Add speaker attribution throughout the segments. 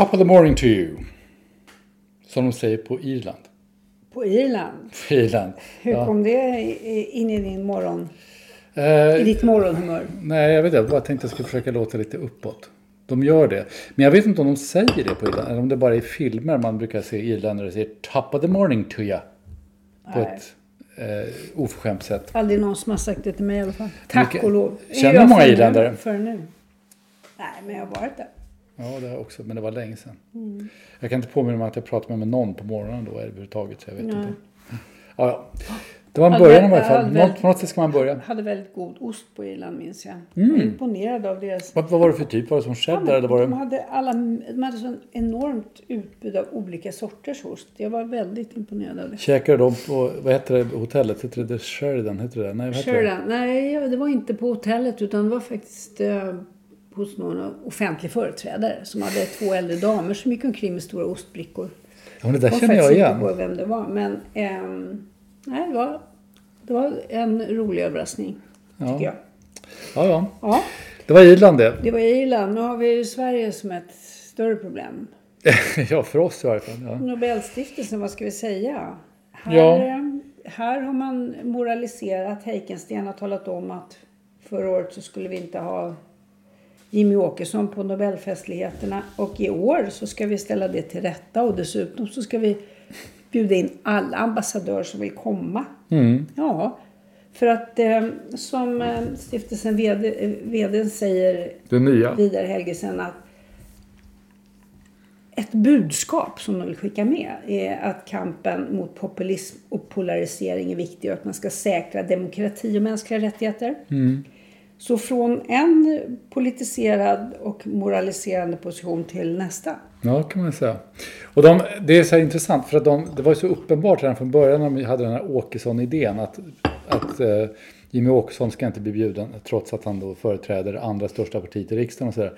Speaker 1: Top of the morning to you. Som de säger på Irland.
Speaker 2: På Irland?
Speaker 1: På Irland.
Speaker 2: Hur
Speaker 1: ja.
Speaker 2: kom det in i din morgon?
Speaker 1: Eh,
Speaker 2: I ditt morgonhumör?
Speaker 1: Nej, jag vet inte. Jag bara tänkte att jag skulle försöka låta lite uppåt. De gör det. Men jag vet inte om de säger det på Irland. Eller om det bara är i filmer man brukar se irländare säger Top of the morning to you. På
Speaker 2: Nej.
Speaker 1: ett eh, oförskämt sätt.
Speaker 2: Aldrig någon som har sagt det till mig i alla fall. Tack
Speaker 1: Vilka-
Speaker 2: och lov.
Speaker 1: Känner du många irländare?
Speaker 2: För nu? Nej, men jag har varit där.
Speaker 1: Ja, det har också. Men det var länge sedan.
Speaker 2: Mm.
Speaker 1: Jag kan inte påminna mig att jag pratade med någon på morgonen då överhuvudtaget. Så jag vet
Speaker 2: Nej.
Speaker 1: inte. Ja, ja. Det var en början i varje fall.
Speaker 2: hade väl-
Speaker 1: Något, på något sätt ska man börja.
Speaker 2: hade väldigt god ost på Irland minns jag.
Speaker 1: Mm.
Speaker 2: Jag var imponerad av deras...
Speaker 1: Vad, vad var det för typ? Var det som cheddar? eller var
Speaker 2: de,
Speaker 1: det...
Speaker 2: hade alla, de hade sån enormt utbud av olika sorters ost. Jag var väldigt imponerad av det.
Speaker 1: Käkade de på, vad heter det hotellet? Heter det Sheridan? Heter det? Nej, vad heter det?
Speaker 2: Nej, det var inte på hotellet utan det var faktiskt eh, hos någon offentlig företrädare som hade två äldre damer som gick omkring med stora ostbrickor.
Speaker 1: Ja, men det där
Speaker 2: Jag
Speaker 1: känner jag igen.
Speaker 2: inte på vem det var. Men ehm, nej, det, var, det var en rolig överraskning.
Speaker 1: Ja.
Speaker 2: Tycker jag.
Speaker 1: Ja, ja.
Speaker 2: Ja,
Speaker 1: Det var Irland det.
Speaker 2: det var Irland. Nu har vi Sverige som ett större problem.
Speaker 1: ja, för oss i varje fall. Ja.
Speaker 2: Nobelstiftelsen, vad ska vi säga? Här,
Speaker 1: Ja.
Speaker 2: eh, här har man moraliserat. Heikensten har talat om att förra året så skulle vi inte ha Jimmy Åkesson på Nobelfestligheterna. Och i år så ska vi ställa det till rätta och dessutom så ska vi bjuda in alla ambassadörer som vill komma.
Speaker 1: Mm.
Speaker 2: Ja, för att eh, som eh, stiftelsen vd, vd säger
Speaker 1: Det nya.
Speaker 2: Vidar Helgesen att ett budskap som de vill skicka med är att kampen mot populism och polarisering är viktig och att man ska säkra demokrati och mänskliga rättigheter. Så från en politiserad och moraliserande position till nästa.
Speaker 1: Ja, kan man säga. Och de, det är så intressant för att de, det var ju så uppenbart redan från början när de hade den här Åkesson-idén att, att eh, Jimmy Åkesson ska inte bli bjuden trots att han då företräder andra största partiet i riksdagen och sådär.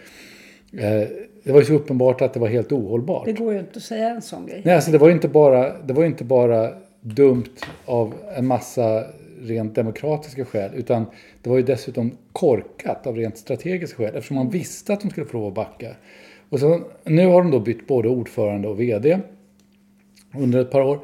Speaker 1: Eh, det var ju så uppenbart att det var helt ohållbart.
Speaker 2: Det går ju inte att säga en sån grej.
Speaker 1: Nej, alltså det var ju inte bara, det var inte bara dumt av en massa rent demokratiska skäl utan det var ju dessutom korkat av rent strategiska skäl eftersom man visste att de skulle få lov att backa. Och så, nu har de då bytt både ordförande och VD under ett par år.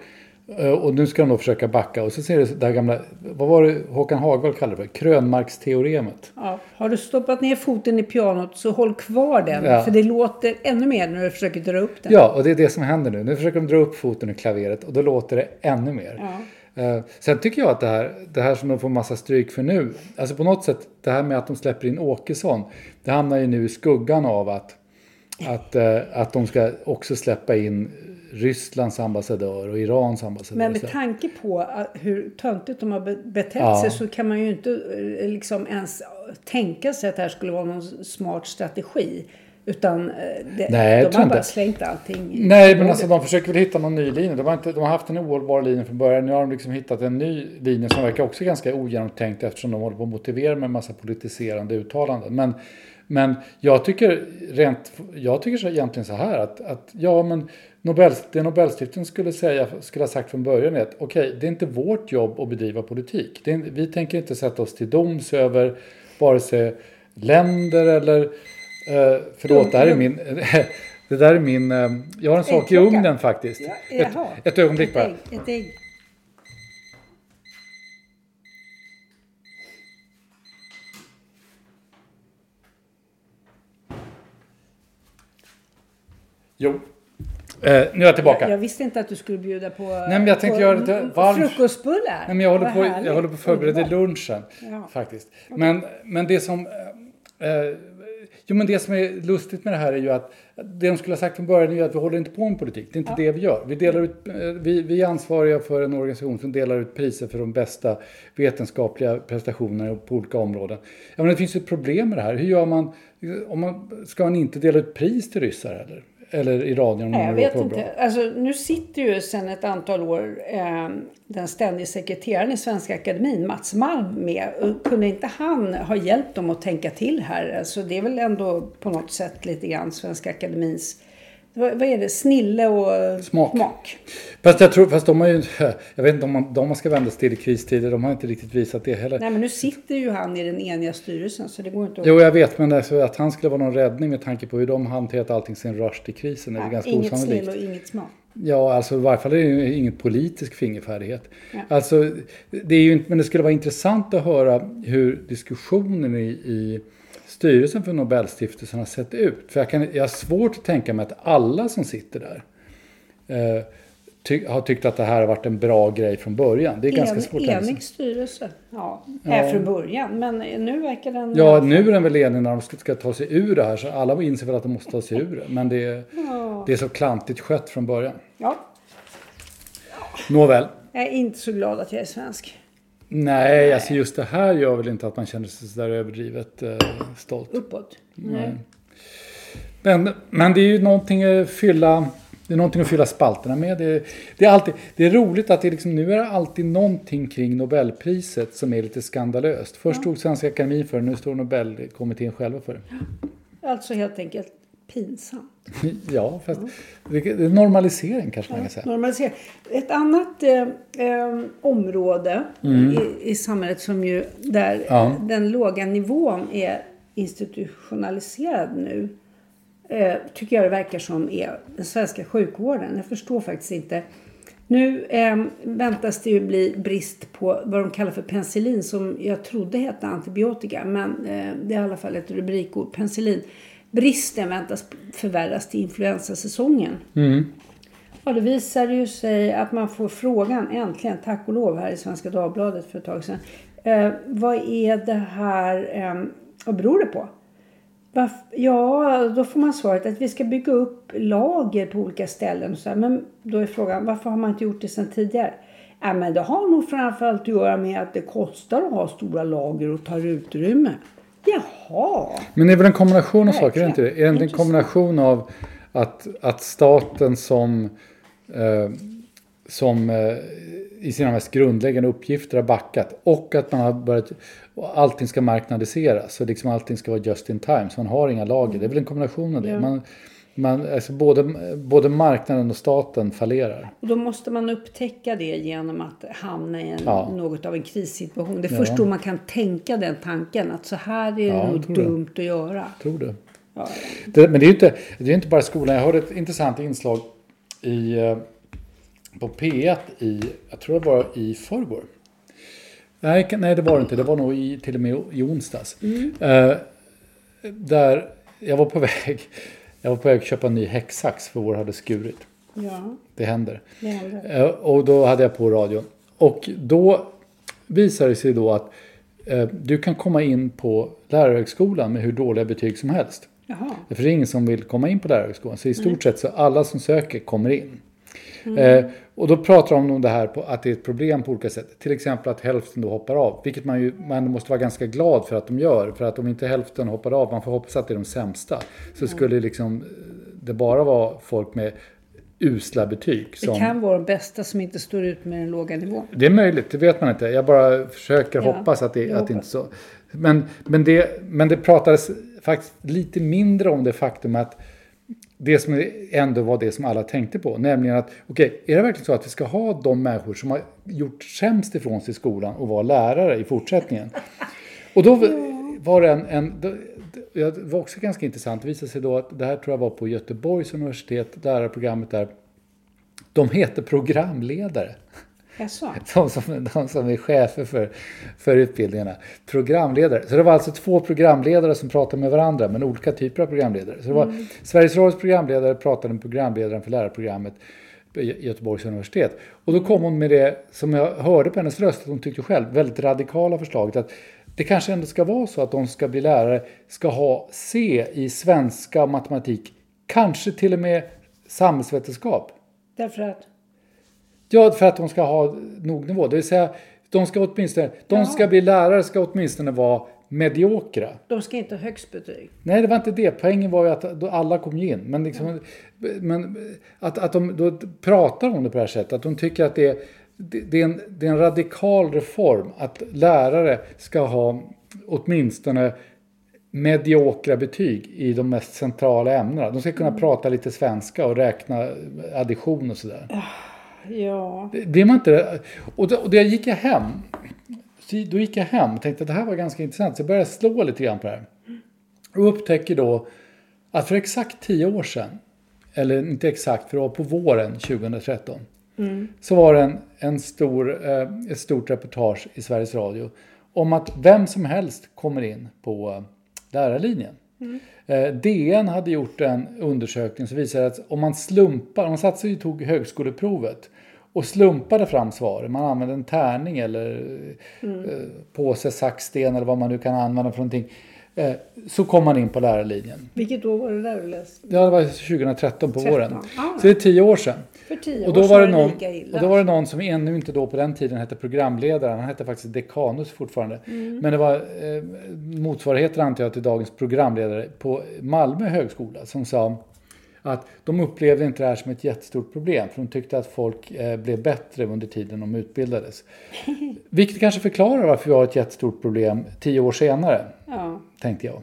Speaker 1: Eh, Och nu ska de då försöka backa och så ser det det här gamla, vad var det Håkan Hagvall kallade det för? Krönmarksteoremet.
Speaker 2: Ja. Har du stoppat ner foten i pianot så håll kvar den.
Speaker 1: Ja.
Speaker 2: För det låter ännu mer när du försöker dra upp den.
Speaker 1: Ja, och det är det som händer nu. Nu försöker de dra upp foten ur klaveret och då låter det ännu mer.
Speaker 2: Ja.
Speaker 1: Eh, Sen tycker jag att det här, det här som de får massa stryk för nu, alltså på något sätt det här med att de släpper in Åkesson, det hamnar ju nu i skuggan av att, att, eh, att de ska också släppa in Rysslands ambassadör och Irans ambassadör.
Speaker 2: Men med tanke på att hur töntigt de har be- betett
Speaker 1: Ja.
Speaker 2: sig så kan man ju inte eh, liksom ens tänka sig att det här skulle vara någon smart strategi. Utan eh, det,
Speaker 1: Nej,
Speaker 2: de har bara slängt allting
Speaker 1: Nej, men alltså de försöker väl hitta någon ny linje. De har, inte, de har haft en ohållbar linje från början. Nu har de liksom hittat en ny linje som verkar också ganska ogenomtänkt eftersom de håller på att motivera med en massa politiserande uttalanden. Men, men jag tycker rent, jag tycker så egentligen så här att, att ja, men Nobel, det Nobelstiftelsen skulle, säga, skulle ha sagt från början är att okej, det är inte vårt jobb att bedriva politik. Är, vi tänker inte sätta oss till doms över vare sig länder eller eh, förlåt, det här är min det där är min, eh, jag har en sak i
Speaker 2: Äggklocka.
Speaker 1: ugnen faktiskt.
Speaker 2: Ja,
Speaker 1: Ett, ett ögonblick
Speaker 2: Ett
Speaker 1: bara.
Speaker 2: ägg, ett ägg.
Speaker 1: Jo. Eh, nu är jag tillbaka.
Speaker 2: Jag, jag visste inte att du skulle bjuda på,
Speaker 1: men jag tänkte
Speaker 2: på
Speaker 1: göra lite varmt.
Speaker 2: frukostbullar.
Speaker 1: Nej, men jag, håller
Speaker 2: Vad
Speaker 1: på,
Speaker 2: härligt.
Speaker 1: jag håller på att förbereda lunchen.
Speaker 2: Ja.
Speaker 1: Faktiskt. Men, men det som... Eh, eh, jo, men det som är lustigt med det här är ju att det de skulle ha sagt från början är ju att vi håller inte på med politik. Det är inte det vi gör. Vi, delar ut, eh, vi, vi är ansvariga för en organisation som delar ut priser för de bästa vetenskapliga prestationerna på olika områden. Ja, men det finns ju ett problem med det här. Hur gör man? Om man ska man inte dela ut pris till ryssar eller? Eller i radion
Speaker 2: Nej, jag vet inte. Alltså, nu sitter ju sedan ett antal år eh, den ständige sekreteraren i Svenska Akademin, Mats Malm, med. Och kunde inte han ha hjälpt dem att tänka till här? Alltså, det är väl ändå på något sätt lite grann Svenska Akademins vad, är det? Snille och
Speaker 1: Smak.
Speaker 2: smak.
Speaker 1: Fast jag tror, fast de har ju, jag vet inte om man, de man ska vända sig till i kristider, de har inte riktigt visat det heller.
Speaker 2: Nej, men nu sitter ju han i den eniga styrelsen så det går inte att...
Speaker 1: Jo, jag vet, men alltså, att han skulle vara någon räddning med tanke på hur de hanterat allting sen Rushdie-krisen är
Speaker 2: Ja,
Speaker 1: det ganska
Speaker 2: inget
Speaker 1: osannolikt.
Speaker 2: snill och inget smak.
Speaker 1: Ja, alltså i varje fall är det ju inget politisk fingerfärdighet. Alltså, det är ju men det skulle vara intressant att höra hur diskussionen i, i styrelsen för Nobelstiftelsen har sett ut. För jag, kan, jag har svårt att tänka mig att alla som sitter där eh, ty, har tyckt att det här har varit en bra grej från början. Det är ganska
Speaker 2: En,
Speaker 1: svårt tänka sig.
Speaker 2: enig styrelse. Ja, Är från början. Men nu verkar den...
Speaker 1: Ja, nu är den väl enig när de ska, ska ta sig ur det här. Så alla inser väl att de måste ta sig ur det. Men det, är- det är så klantigt skött från början.
Speaker 2: Ja,
Speaker 1: Nåväl.
Speaker 2: jag är inte så glad att jag är svensk.
Speaker 1: Nej, alltså just det här gör väl inte att man känner sig sådär överdrivet eh, stolt.
Speaker 2: Uppåt. Nej.
Speaker 1: Men, men det är ju någonting att fylla, det är någonting att fylla spalterna med. Det, det, är alltid, det är roligt att det liksom, nu är det alltid någonting kring Nobelpriset som är lite skandalöst. Först stod Svenska Akademin för det, nu står Nobelkommittén själva för det.
Speaker 2: Alltså helt enkelt pinsamt.
Speaker 1: Ja, fast är normalisering kanske man kan säga.
Speaker 2: Normalisera. Ett annat eh, eh, område i, i samhället som ju där
Speaker 1: Mm. Ja.
Speaker 2: den låga nivån är institutionaliserad nu. Eh, tycker jag det verkar som är den svenska sjukvården. Jag förstår faktiskt inte. Nu eh, väntas det ju bli brist på vad de kallar för penicillin som jag trodde hette antibiotika. Men eh, det är i alla fall ett rubrikord. Penicillin. Bristen väntas förvärras till influensasäsongen. Ja, det visar ju sig att man får frågan, äntligen, tack och lov, här i Svenska Dagbladet för ett tag sedan. Eh, vad är det här, eh, vad beror det på? Varf- ja, då får man svaret att vi ska bygga upp lager på olika ställen. Och så här. Men då är frågan, varför har man inte gjort det sedan tidigare? Ja, men det har nog framförallt att göra med att det kostar att ha stora lager och tar utrymme. Jaha.
Speaker 1: Men det är väl en kombination av saker, är det inte det? Är det en kombination av att, att staten som, eh, som eh, i sina mest grundläggande uppgifter har backat och att man har börjat, och allting ska marknadiseras, så liksom allting ska vara just in time, så man har inga lager. Det är väl en kombination av det.
Speaker 2: Ja.
Speaker 1: Man, man, alltså både, både marknaden och staten fallerar.
Speaker 2: Och då måste man upptäcka det genom att hamna i en,
Speaker 1: Ja.
Speaker 2: något av en krissituation. Det är
Speaker 1: Ja.
Speaker 2: först då man kan tänka den tanken att så här är det nog
Speaker 1: tror det.
Speaker 2: dumt att göra.
Speaker 1: Tror du?
Speaker 2: Ja.
Speaker 1: Det, men det är ju inte, det är inte bara skolan. Jag hörde ett intressant inslag i, eh, på P1 i, jag tror det var i förrgår. Nej, nej, det var det inte. Det var nog i, till och med i onsdags. Eh, där jag var på väg. Jag var på väg att köpa en ny häcksax för vår hade skurit.
Speaker 2: ja,
Speaker 1: Det händer.
Speaker 2: det händer.
Speaker 1: Eh, Och då hade jag på radion. Och då visade det sig då att eh, du kan komma in på lärarhögskolan med hur dåliga betyg som helst.
Speaker 2: Jaha.
Speaker 1: För det är ingen som vill komma in på lärarhögskolan. Så i stort sett så alla som söker kommer in. Eh, och då pratar de om det här på, att det är ett problem på olika sätt. Till exempel att hälften då hoppar av. Vilket man, ju, man måste vara ganska glad för att de gör. För att om inte hälften hoppar av, man får hoppas att det är de sämsta. Så skulle liksom det bara vara folk med usla betyg.
Speaker 2: Det
Speaker 1: Som,
Speaker 2: kan vara de bästa som inte står ut med den låga nivån.
Speaker 1: det är möjligt, det vet man inte. Jag bara försöker
Speaker 2: Ja,
Speaker 1: hoppas att det, att det inte så. Men, men, det, men det pratades faktiskt lite mindre om det faktum att det som ändå var det som alla tänkte på. Nämligen att, okej, är det verkligen så att vi ska ha de människor som har gjort sämst ifrån sig i skolan och vara lärare i fortsättningen? Och då var det en, en då, det var också ganska intressant. Det visade sig då att det här tror jag var på Göteborgs universitet, lärarprogrammet där. De heter programledare. De som, de som är chefer för, för utbildningarna. Programledare. Så det var alltså två programledare som pratade med varandra, men olika typer av programledare. Så det var Sveriges Radios programledare pratade med programledaren för lärarprogrammet Göteborgs universitet. Och då kom hon med det, som jag hörde på hennes röst, att hon tyckte själv, väldigt radikala förslaget att det kanske ändå ska vara så att de ska bli lärare ska ha C i svenska och matematik, kanske till och med samhällsvetenskap.
Speaker 2: Därför att?
Speaker 1: Ja, för att de ska ha nog nivå. Det vill säga, de ska åtminstone, de
Speaker 2: Ja.
Speaker 1: ska bli lärare ska åtminstone vara mediokra.
Speaker 2: De ska inte ha högst betyg.
Speaker 1: Nej, det var inte det. Poängen var ju att då alla kom ju in. Men, liksom, men att, att de då pratar om det på det här sättet, att de tycker att det är, det, är, en, det är en radikal reform att lärare ska ha åtminstone mediokra betyg i de mest centrala ämnena. De ska kunna prata lite svenska och räkna addition och sådär.
Speaker 2: Ja.
Speaker 1: Blir man inte och då, och då gick jag hem. Då gick jag hem och tänkte att det här var ganska intressant. Så jag började slå lite grann på det här. Och upptäcker då att för exakt tio år sedan, eller inte exakt, för det var på våren 2013. Så var det en, en stor, eh, ett stort reportage i Sveriges Radio om att vem som helst kommer in på eh, lärarlinjen. Eh, DN hade gjort en undersökning som visade att om man slumpar, om man satt sig och tog högskoleprovet och slumpade fram svaren, man använde en tärning eller eh, påse, sax, sten eller vad man nu kan använda för någonting, eh, så kom man in på lärarlinjen.
Speaker 2: Vilket år var det där du läste?
Speaker 1: Ja, det var 2013 på
Speaker 2: 13.
Speaker 1: våren.
Speaker 2: Ah.
Speaker 1: Så det är tio år sedan.
Speaker 2: För tio
Speaker 1: Och
Speaker 2: år
Speaker 1: då
Speaker 2: så
Speaker 1: var, det någon,
Speaker 2: lika illa.
Speaker 1: och då var det någon som ännu inte då på den tiden hette programledare. Han hette faktiskt dekanus fortfarande.
Speaker 2: Mm.
Speaker 1: Men det var eh, motsvarigheten antar jag till dagens programledare på Malmö högskola som sa att de upplevde inte det här som ett jättestort problem för de tyckte att folk eh, blev bättre under tiden de utbildades. Vilket kanske förklarar varför vi har ett jättestort problem tio år senare,
Speaker 2: Ja.
Speaker 1: tänkte jag.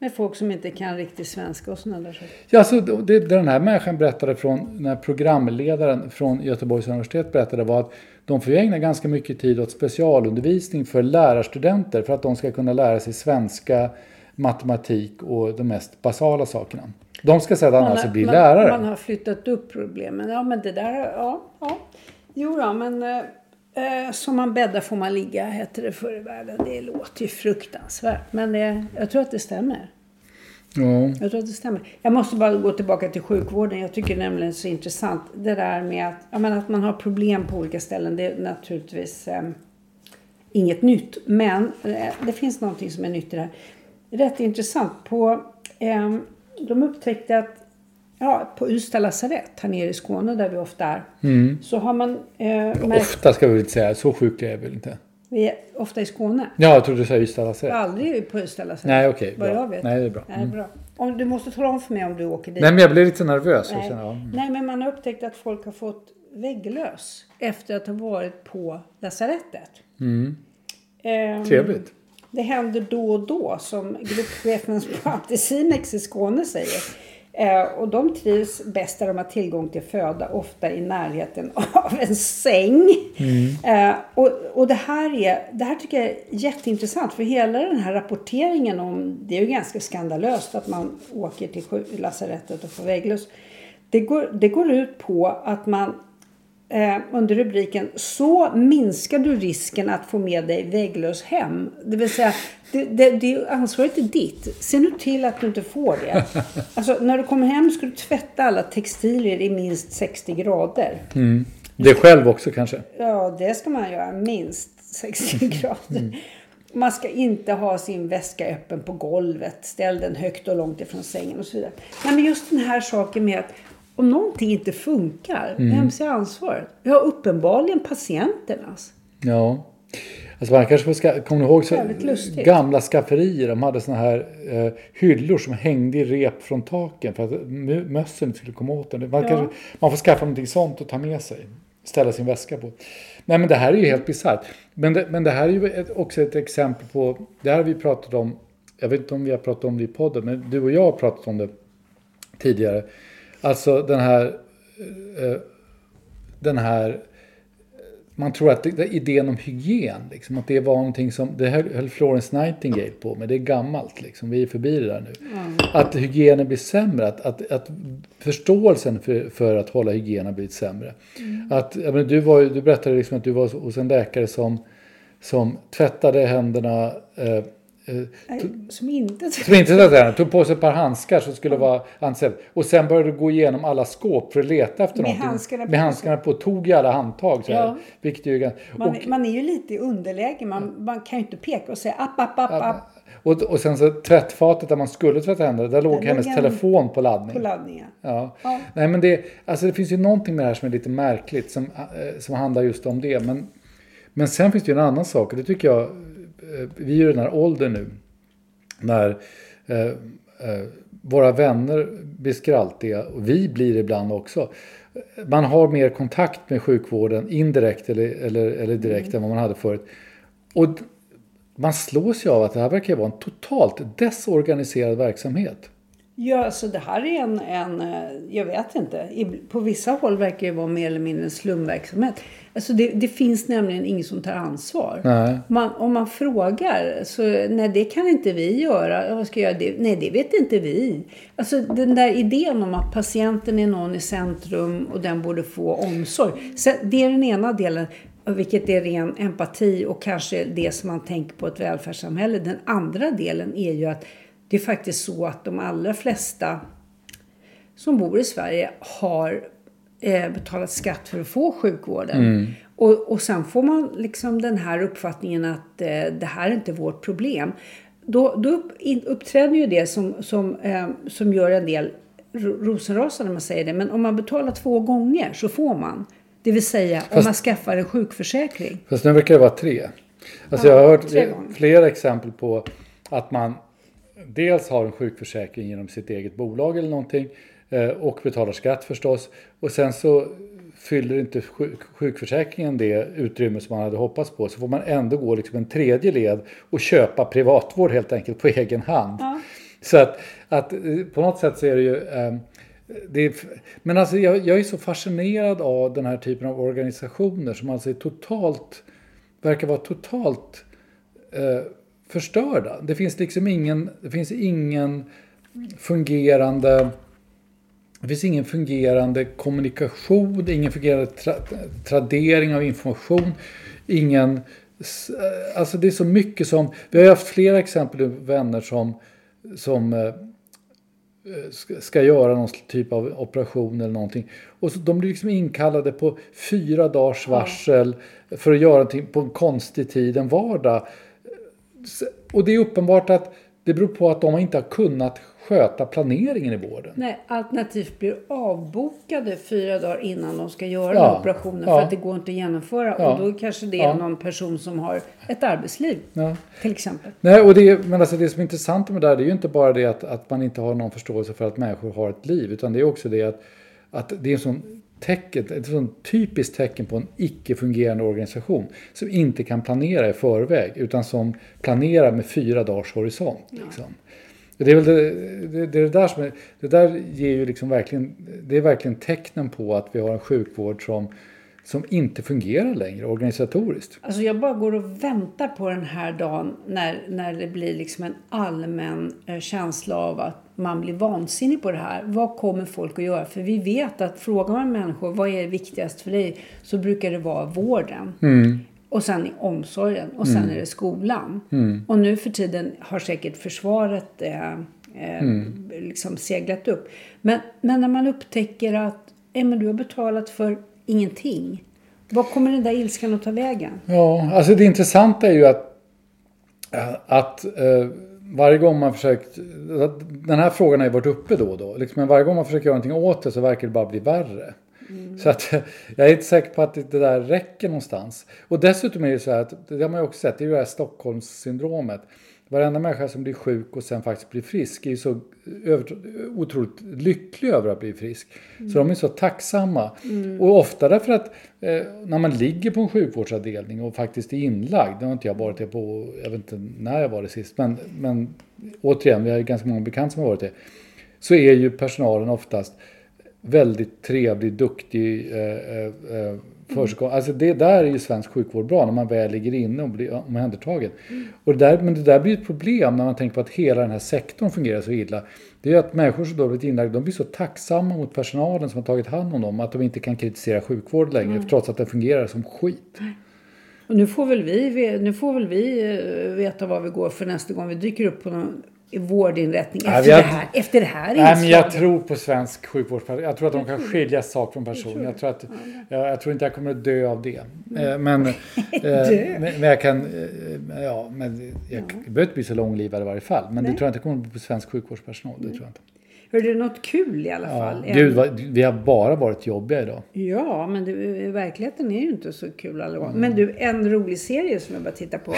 Speaker 2: Med folk som inte kan riktigt svenska och sådana där saker.
Speaker 1: Ja, alltså, det, det den här människan berättade från, när programledaren från Göteborgs universitet berättade var att de får ägna ganska mycket tid åt specialundervisning för lärarstudenter för att de ska kunna lära sig svenska, matematik och de mest basala sakerna. De ska sedan
Speaker 2: Man
Speaker 1: alltså bli
Speaker 2: man,
Speaker 1: lärare.
Speaker 2: Man har flyttat upp problemen. Ja, men det där, ja. ja. Jo då, men eh, eh, som man bäddar får man ligga, hette det förr i världen. Det låter ju fruktansvärt, men det, jag tror att det stämmer.
Speaker 1: Ja.
Speaker 2: Jag tror att det stämmer. Jag måste bara gå tillbaka till sjukvården. Jag tycker nämligen det är så intressant. Det där med att, jag menar, att man har problem på olika ställen. Det är naturligtvis eh, inget nytt. Men eh, det finns någonting som är nytt i det här. Rätt intressant. På, eh, de upptäckte att ja, på Ystad lasarett här nere i Skåne där vi ofta är. Så har man eh, märkt,
Speaker 1: Ofta ska vi väl inte säga, så sjukliga är vi väl inte.
Speaker 2: vi är ofta i Skåne.
Speaker 1: Ja, jag trodde du sa Ystad lasarett.
Speaker 2: Aldrig på Ystad lasarett.
Speaker 1: Nej, okej,
Speaker 2: Vad
Speaker 1: bra.
Speaker 2: jag vet.
Speaker 1: Nej, det är bra. Mm.
Speaker 2: Nej, bra. Om, du måste tala om för mig om du åker dit.
Speaker 1: Nej, men jag blev lite nervös. Jag
Speaker 2: Nej.
Speaker 1: känner, ja.
Speaker 2: Nej, men man har upptäckt att folk har fått vägglös efter att ha varit på lasarettet. Ehm,
Speaker 1: Trevligt.
Speaker 2: Det händer då och då, som gruppchefen på Anticimex i Skåne säger. Eh, och de trivs bäst där de har tillgång till föda, ofta i närheten av en säng. Eh, och och det, här är, det här tycker jag är jätteintressant, för hela den här rapporteringen om, det är ju ganska skandalöst att man åker till lasarettet och får vägglöss. Det går, det går ut på att man eh, under rubriken Så minskar du risken att få med dig vägglöss hem. Det vill säga, det, det, det, ansvaret är ditt. Se nu till att du inte får det. Alltså, när du kommer hem ska du tvätta alla textilier i minst 60 grader.
Speaker 1: Det själv också kanske.
Speaker 2: Ja, det ska man göra. Minst 60 grader. Man ska inte ha sin väska öppen på golvet. Ställ den högt och långt ifrån sängen och så vidare. Nej, men just den här saken med att om någonting inte funkar, vem ser ansvaret? Ja, uppenbarligen patienternas.
Speaker 1: Ja. Alltså man kanske ska, kommer ni ihåg så gamla skafferier? De hade såna här eh, hyllor som hängde i rep från taken för att mö- mössen inte skulle komma åt den. Man,
Speaker 2: Ja.
Speaker 1: kanske, man får skaffa någonting sånt och ta med sig. Ställa sin väska på. Nej men det här är ju helt bisarrt. Men det, men det här är ju ett, också ett exempel på, det här har vi pratat om, jag vet inte om vi har pratat om det i podden, men du och jag har pratat om det tidigare. Alltså den här, eh, den här man tror att det, idén om hygien, liksom, att det var någonting som, det höll, Florence Nightingale på med, det är gammalt liksom, vi är förbi det där nu. Att hygienen blir sämre, att, att, att förståelsen för, för att hålla hygien har blivit sämre. Att, jag menar, du, var, du berättade liksom att du var hos en läkare som, som tvättade händerna, eh, eh,
Speaker 2: Som inte...
Speaker 1: som inte händerna, tog på sig ett par handskar som skulle vara anställda. Och sen började du gå igenom alla skåp för att leta efter
Speaker 2: Med
Speaker 1: någonting.
Speaker 2: handskarna.
Speaker 1: Med handskarna på. Tog i alla handtag. Så här,
Speaker 2: Ja.
Speaker 1: vilket ju
Speaker 2: Man,
Speaker 1: och,
Speaker 2: man är ju lite i underläge. Man, man kan ju inte peka och säga app, app, app, app
Speaker 1: och, och sen så tvättfatet där man skulle tvätta händerna, där låg
Speaker 2: låg
Speaker 1: hennes
Speaker 2: en-
Speaker 1: telefon på laddning.
Speaker 2: på laddningen.
Speaker 1: Ja.
Speaker 2: Ja.
Speaker 1: Nej, men det, alltså det finns ju någonting med det här som är lite märkligt som, eh, som handlar just om det. Men, men sen finns det ju en annan sak och det tycker jag, vi är ju i den här åldern nu när eh, eh, våra vänner blir skraltiga och vi blir ibland också. Man har mer kontakt med sjukvården indirekt eller, eller, eller direkt än vad man hade förut. Och man slås ju av att det här verkar vara en totalt desorganiserad verksamhet.
Speaker 2: Ja, så det här är en, en eh, jag vet inte, på vissa håll verkar det vara mer eller mindre en slumverksamhet. Alltså det, det finns nämligen ingen som tar ansvar. Man, om man frågar så, nej det kan inte vi göra. Vad ska jag göra det? Nej, det vet inte vi. Alltså den där idén om att patienten är någon i centrum och den borde få omsorg. Så det är den ena delen, vilket är ren empati och kanske det som man tänker på ett välfärdssamhälle. Den andra delen är ju att det är faktiskt så att de allra flesta som bor i Sverige har eh, betalat skatt för att få sjukvården. Och, och sen får man liksom den här uppfattningen att eh, det här är inte vårt problem. Då, då upp, in, uppträder ju det som, som, eh, som gör en del ro- rosenrasande när man säger det. Men om man betalar två gånger så får man. Det vill säga om
Speaker 1: Fast-
Speaker 2: man skaffar en sjukförsäkring.
Speaker 1: Fast nu verkar det vara tre. Alltså
Speaker 2: Ja,
Speaker 1: jag har hört flera exempel på att man dels har en sjukförsäkring genom sitt eget bolag eller någonting eh, och betalar skatt förstås. Och sen så fyller inte sjuk- sjukförsäkringen det utrymme som man hade hoppats på så får man ändå gå liksom en tredje led och köpa privatvård helt enkelt på egen hand. Så att, att eh, på något sätt så är det ju ehm, det är, men alltså jag, jag är så fascinerad av den här typen av organisationer som alltså är totalt, verkar vara totalt eh, förstörda. Det finns liksom ingen, det finns ingen fungerande det finns ingen fungerande kommunikation, ingen fungerande tra tradering av information, ingen... eh, Alltså det är så mycket som... Vi har haft flera exempel på vänner som, som eh, ska- ska göra någon typ av operation eller någonting. Och så, de blir liksom inkallade på fyra dagars varsel för att göra någonting på en konstig tid, en vardag. Och det är uppenbart att det beror på att de inte har kunnat sköta planeringen i vården.
Speaker 2: Nej, alternativt blir avbokade fyra dagar innan de ska göra
Speaker 1: Ja,
Speaker 2: operationen
Speaker 1: ja.
Speaker 2: för att det går inte att genomföra.
Speaker 1: Ja,
Speaker 2: Och då kanske det är någon person som har ett arbetsliv till exempel.
Speaker 1: Nej, och det, men alltså det som är intressant med det här det är ju inte bara det att, att man inte har någon förståelse för att människor har ett liv. Utan det är också det att, att det är en sån tecken, ett sån typiskt tecken på en icke-fungerande organisation. Som inte kan planera i förväg utan som planerar med fyra dagars horisont. Liksom. Det är väl det, det, det där som är, det där ger ju liksom verkligen, det är verkligen tecknen på att vi har en sjukvård som, som inte fungerar längre organisatoriskt.
Speaker 2: Alltså jag bara går och väntar på den här dagen när, när det blir liksom en allmän eh, känsla av att man blir vansinnig på det här. Vad kommer folk att göra? För vi vet att frågar man människor vad är viktigast för dig så brukar det vara vården. Och sen omsorgen och sen är det skolan. Och nu för tiden har säkert försvaret eh, eh, liksom seglat upp. Men, men när man upptäcker att eh, men du har betalat för ingenting. Vad kommer den där ilskan att ta vägen?
Speaker 1: Ja, alltså det intressanta är ju att, att eh, varje gång man försökt, den här frågan har ju varit uppe då och då, liksom, men varje gång man försöker göra någonting åt det så verkar det bara bli värre. Mm. Så att jag är inte säker på att det där räcker någonstans. Och dessutom är det så här att, det har man ju också sett, det är ju det här Stockholmssyndromet. Varenda människa som blir sjuk och sen faktiskt blir frisk är ju så över, otroligt lycklig över att bli frisk. Mm. Så de är så tacksamma. Mm. Och ofta därför att eh, när man ligger på en sjukvårdsavdelning och faktiskt är inlagd, det har inte jag varit det på, jag vet inte när jag var det sist, men, men återigen, vi har ju ganska många bekanta som har varit det. Så är ju personalen oftast väldigt trevlig, duktig, eh, eh, eh försiggår. Alltså det där är ju svensk sjukvård bra när man väl ligger inne och blir omhändertagen. Mm. Och det där, men det där blir ett problem när man tänker på att hela den här sektorn fungerar så illa. Det är att människor som då blivit inlagda, de blir så tacksamma mot personalen som har tagit hand om dem att de inte kan kritisera sjukvård längre mm. trots att den fungerar som skit.
Speaker 2: Och nu får väl vi, nu får väl vi eh, veta vad vi går för nästa gång vi dyker upp på någon vårdinrättning efter, Nej, det här, efter det här
Speaker 1: Nej, men Jag tror på svensk sjukvårdspersonal. Jag tror att de kan skilja sak från person. Jag tror, att, jag, jag tror inte jag kommer att dö av det. Mm. Eh, men, eh, men, men, jag kan... Eh, ja, men jag ja. behöver inte bli så långlivad i varje fall. Men Nej. det tror jag inte kommer att bli på svensk sjukvårdspersonal. Det tror jag inte.
Speaker 2: Hörde du något kul i alla fall?
Speaker 1: Ja, Gud, vi har bara varit jobbiga idag.
Speaker 2: Ja, men det, verkligheten är ju inte så kul alla gånger. Mm. Men du, en rolig serie som jag bara tittar på.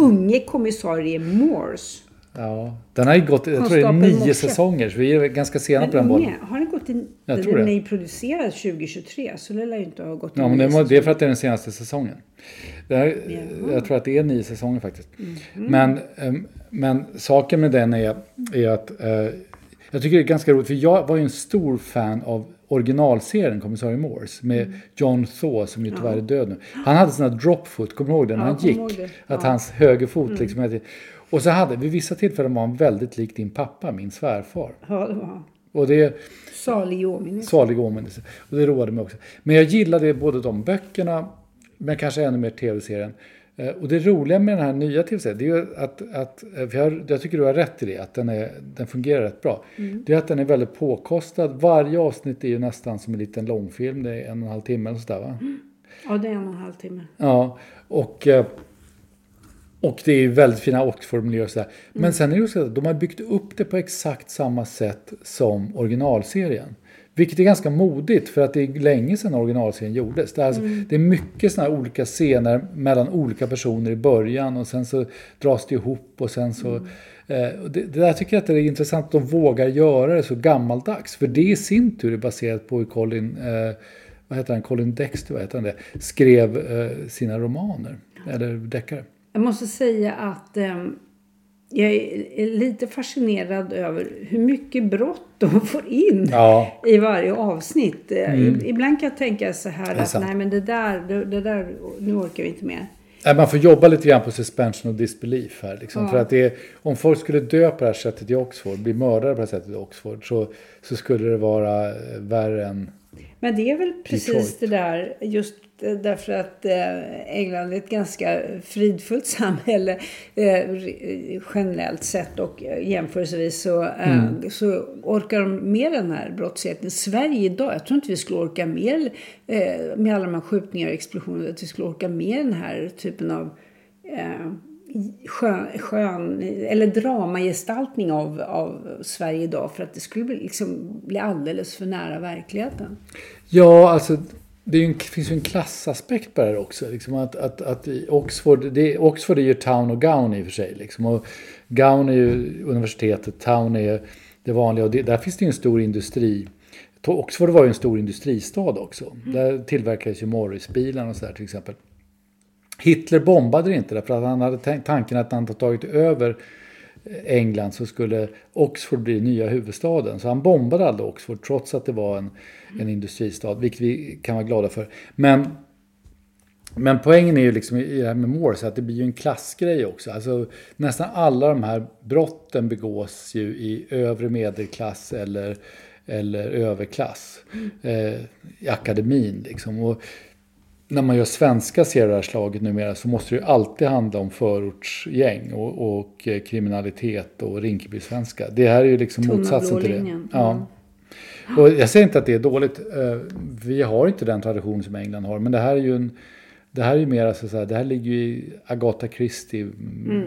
Speaker 2: Unge kommissarie Morse.
Speaker 1: Ja, den har ju gått, jag tror det är nio säsonger, så vi är ganska sena men på den bollen.
Speaker 2: Har den gått i, jag tror den är producerad 2023, så det lär ju inte ha gått
Speaker 1: Ja, men det, det är för att det är den senaste säsongen. Här, jag tror att det är nio säsonger faktiskt. Mm. Men, ehm, men saken med den är, är att eh, jag tycker det är ganska roligt, för jag var ju en stor fan av originalserien Kommissarie Morse med mm. John Thaw som ju tyvärr är död nu. Han hade här dropfoot, kommer du ihåg det? När ja, han gick. Att hans högerfot mm. liksom och så hade, vid vissa tillfällen var han väldigt lik din pappa, min svärfar.
Speaker 2: Ja, det var
Speaker 1: och det,
Speaker 2: Salig åminnelse.
Speaker 1: Salig åminnelse. Och det roade mig också. Men jag gillade både de böckerna, men kanske ännu mer tv-serien. Eh, och det roliga med den här nya tv-serien, det är ju att, att för jag, jag, tycker du har rätt i det, att den, är, den fungerar rätt bra. Mm. Det är att den är väldigt påkostad. Varje avsnitt är ju nästan som en liten långfilm, det är en och en halv timme eller sådär va? Mm.
Speaker 2: Ja, det är en och en halv timme.
Speaker 1: Ja, och eh, och det är väldigt fina Oxford-miljöer och sådär. Men mm. sen är det så att de har byggt upp det på exakt samma sätt som originalserien. Vilket är ganska modigt för att det är länge sedan originalserien gjordes. Det är, alltså, mm. det är mycket sådana här olika scener mellan olika personer i början och sen så dras det ihop och sen så... Mm. Eh, det, det, där tycker jag att det är intressant att de vågar göra det så gammaldags. För det i sin tur är baserat på hur Colin, eh, vad heter han, Colin Dexter, vad heter han det, skrev eh, sina romaner. Eller deckare.
Speaker 2: Jag måste säga att eh, jag är lite fascinerad över hur mycket brott de får in ja. i varje avsnitt. Eh, mm. Ibland kan jag tänka så här att nej men det där, det, det, där, nu orkar vi inte mer.
Speaker 1: Man får jobba lite grann på suspension och disbelief här. Liksom. Ja. För att det om folk skulle dö på det här sättet i Oxford, bli mördade på det här sättet i Oxford, så, så skulle det vara eh, värre än
Speaker 2: Men det är väl precis Detroit. det där, just Därför att eh, England är ett ganska fridfullt samhälle eh, generellt sett och eh, jämförelsevis så, mm. så orkar de med den här brottsligheten. Sverige idag, jag tror inte vi skulle orka mer med alla de här skjutningar och explosioner, att vi skulle orka med den här typen av skön, skön eller dramagestaltning av, av Sverige idag för att det skulle bli, liksom, bli alldeles för nära verkligheten.
Speaker 1: Ja, alltså det, en, finns ju en klassaspekt på det här också. Liksom att, att, att Oxford, det, Oxford är ju town och gown i och för sig. Liksom. Och gown är ju universitetet, town är det vanliga. Och det, där finns det ju en stor industri. Oxford var ju en stor industristad också. Mm. Där tillverkades ju Morrisbilar och sådär till exempel. Hitler bombade det inte därför att han hade tanken att han hade tagit över England så skulle Oxford bli nya huvudstaden. Så han bombade aldrig Oxford trots att det var en, en industristad, vilket vi kan vara glada för. Men, men poängen är ju liksom i det här med Morse att det blir ju en klassgrej också. Alltså, nästan alla de här brotten begås ju i övre medelklass eller, eller överklass. Mm. Eh, I akademin liksom. Och när man gör svenska serier av det här slaget numera så måste det ju alltid handla om förortsgäng och, och eh, kriminalitet och Rinkeby-svenska. Det här är ju liksom motsatsen till det. Ja. Mm. Och jag säger inte att det är dåligt. Eh, vi har inte den tradition som England har. Men det här är ju en, Det här är ju mer alltså så här, det här ligger ju i Agatha Christie,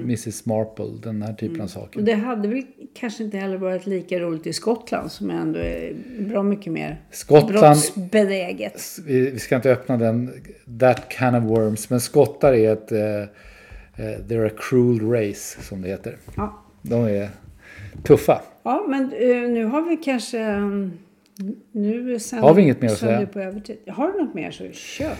Speaker 1: Mrs Marple, den här typen av saker.
Speaker 2: Och det hade väl kanske inte heller varit lika roligt i Skottland som ändå är bra mycket mer
Speaker 1: Skottland-
Speaker 2: brottsbenäget.
Speaker 1: Vi, vi ska inte öppna den, that can of worms, men skottar är ett, eh, eh, they're a cruel race som det heter.
Speaker 2: Ja.
Speaker 1: De är tuffa.
Speaker 2: ja, men eh, nu har vi kanske... mm, Nu sen,
Speaker 1: Har vi inget mer att säga?
Speaker 2: på övertid. Har du något mer så kör.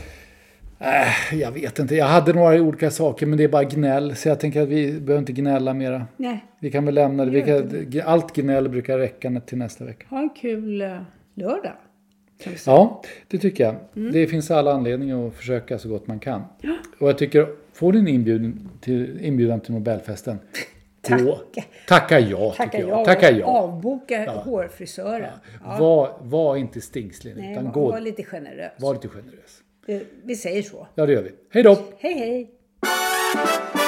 Speaker 1: Äh, jag vet inte, jag hade några olika saker men det är bara gnäll. Så jag tänker att vi behöver inte gnälla mera.
Speaker 2: Nej,
Speaker 1: Vi kan väl lämna det. Kan, allt gnäll brukar räcka till nästa vecka.
Speaker 2: ha en kul eh, lördag.
Speaker 1: Ja, det tycker jag.
Speaker 2: Mm.
Speaker 1: Det finns alla anledningar att försöka så gott man kan. Och jag tycker, får du en inbjudan till, inbjudan till Nobelfesten.
Speaker 2: Tacka.
Speaker 1: Tacka ja,
Speaker 2: Tacka
Speaker 1: tycker
Speaker 2: ja.
Speaker 1: jag. Tacka ja.
Speaker 2: Avboka hårfrisören. Ja.
Speaker 1: Var, var inte stingslig
Speaker 2: Nej,
Speaker 1: utan
Speaker 2: var,
Speaker 1: gå.
Speaker 2: var lite generös.
Speaker 1: Var lite generös.
Speaker 2: Eh, Vi säger så.
Speaker 1: Ja, det gör vi. Hej då!
Speaker 2: Hej hej!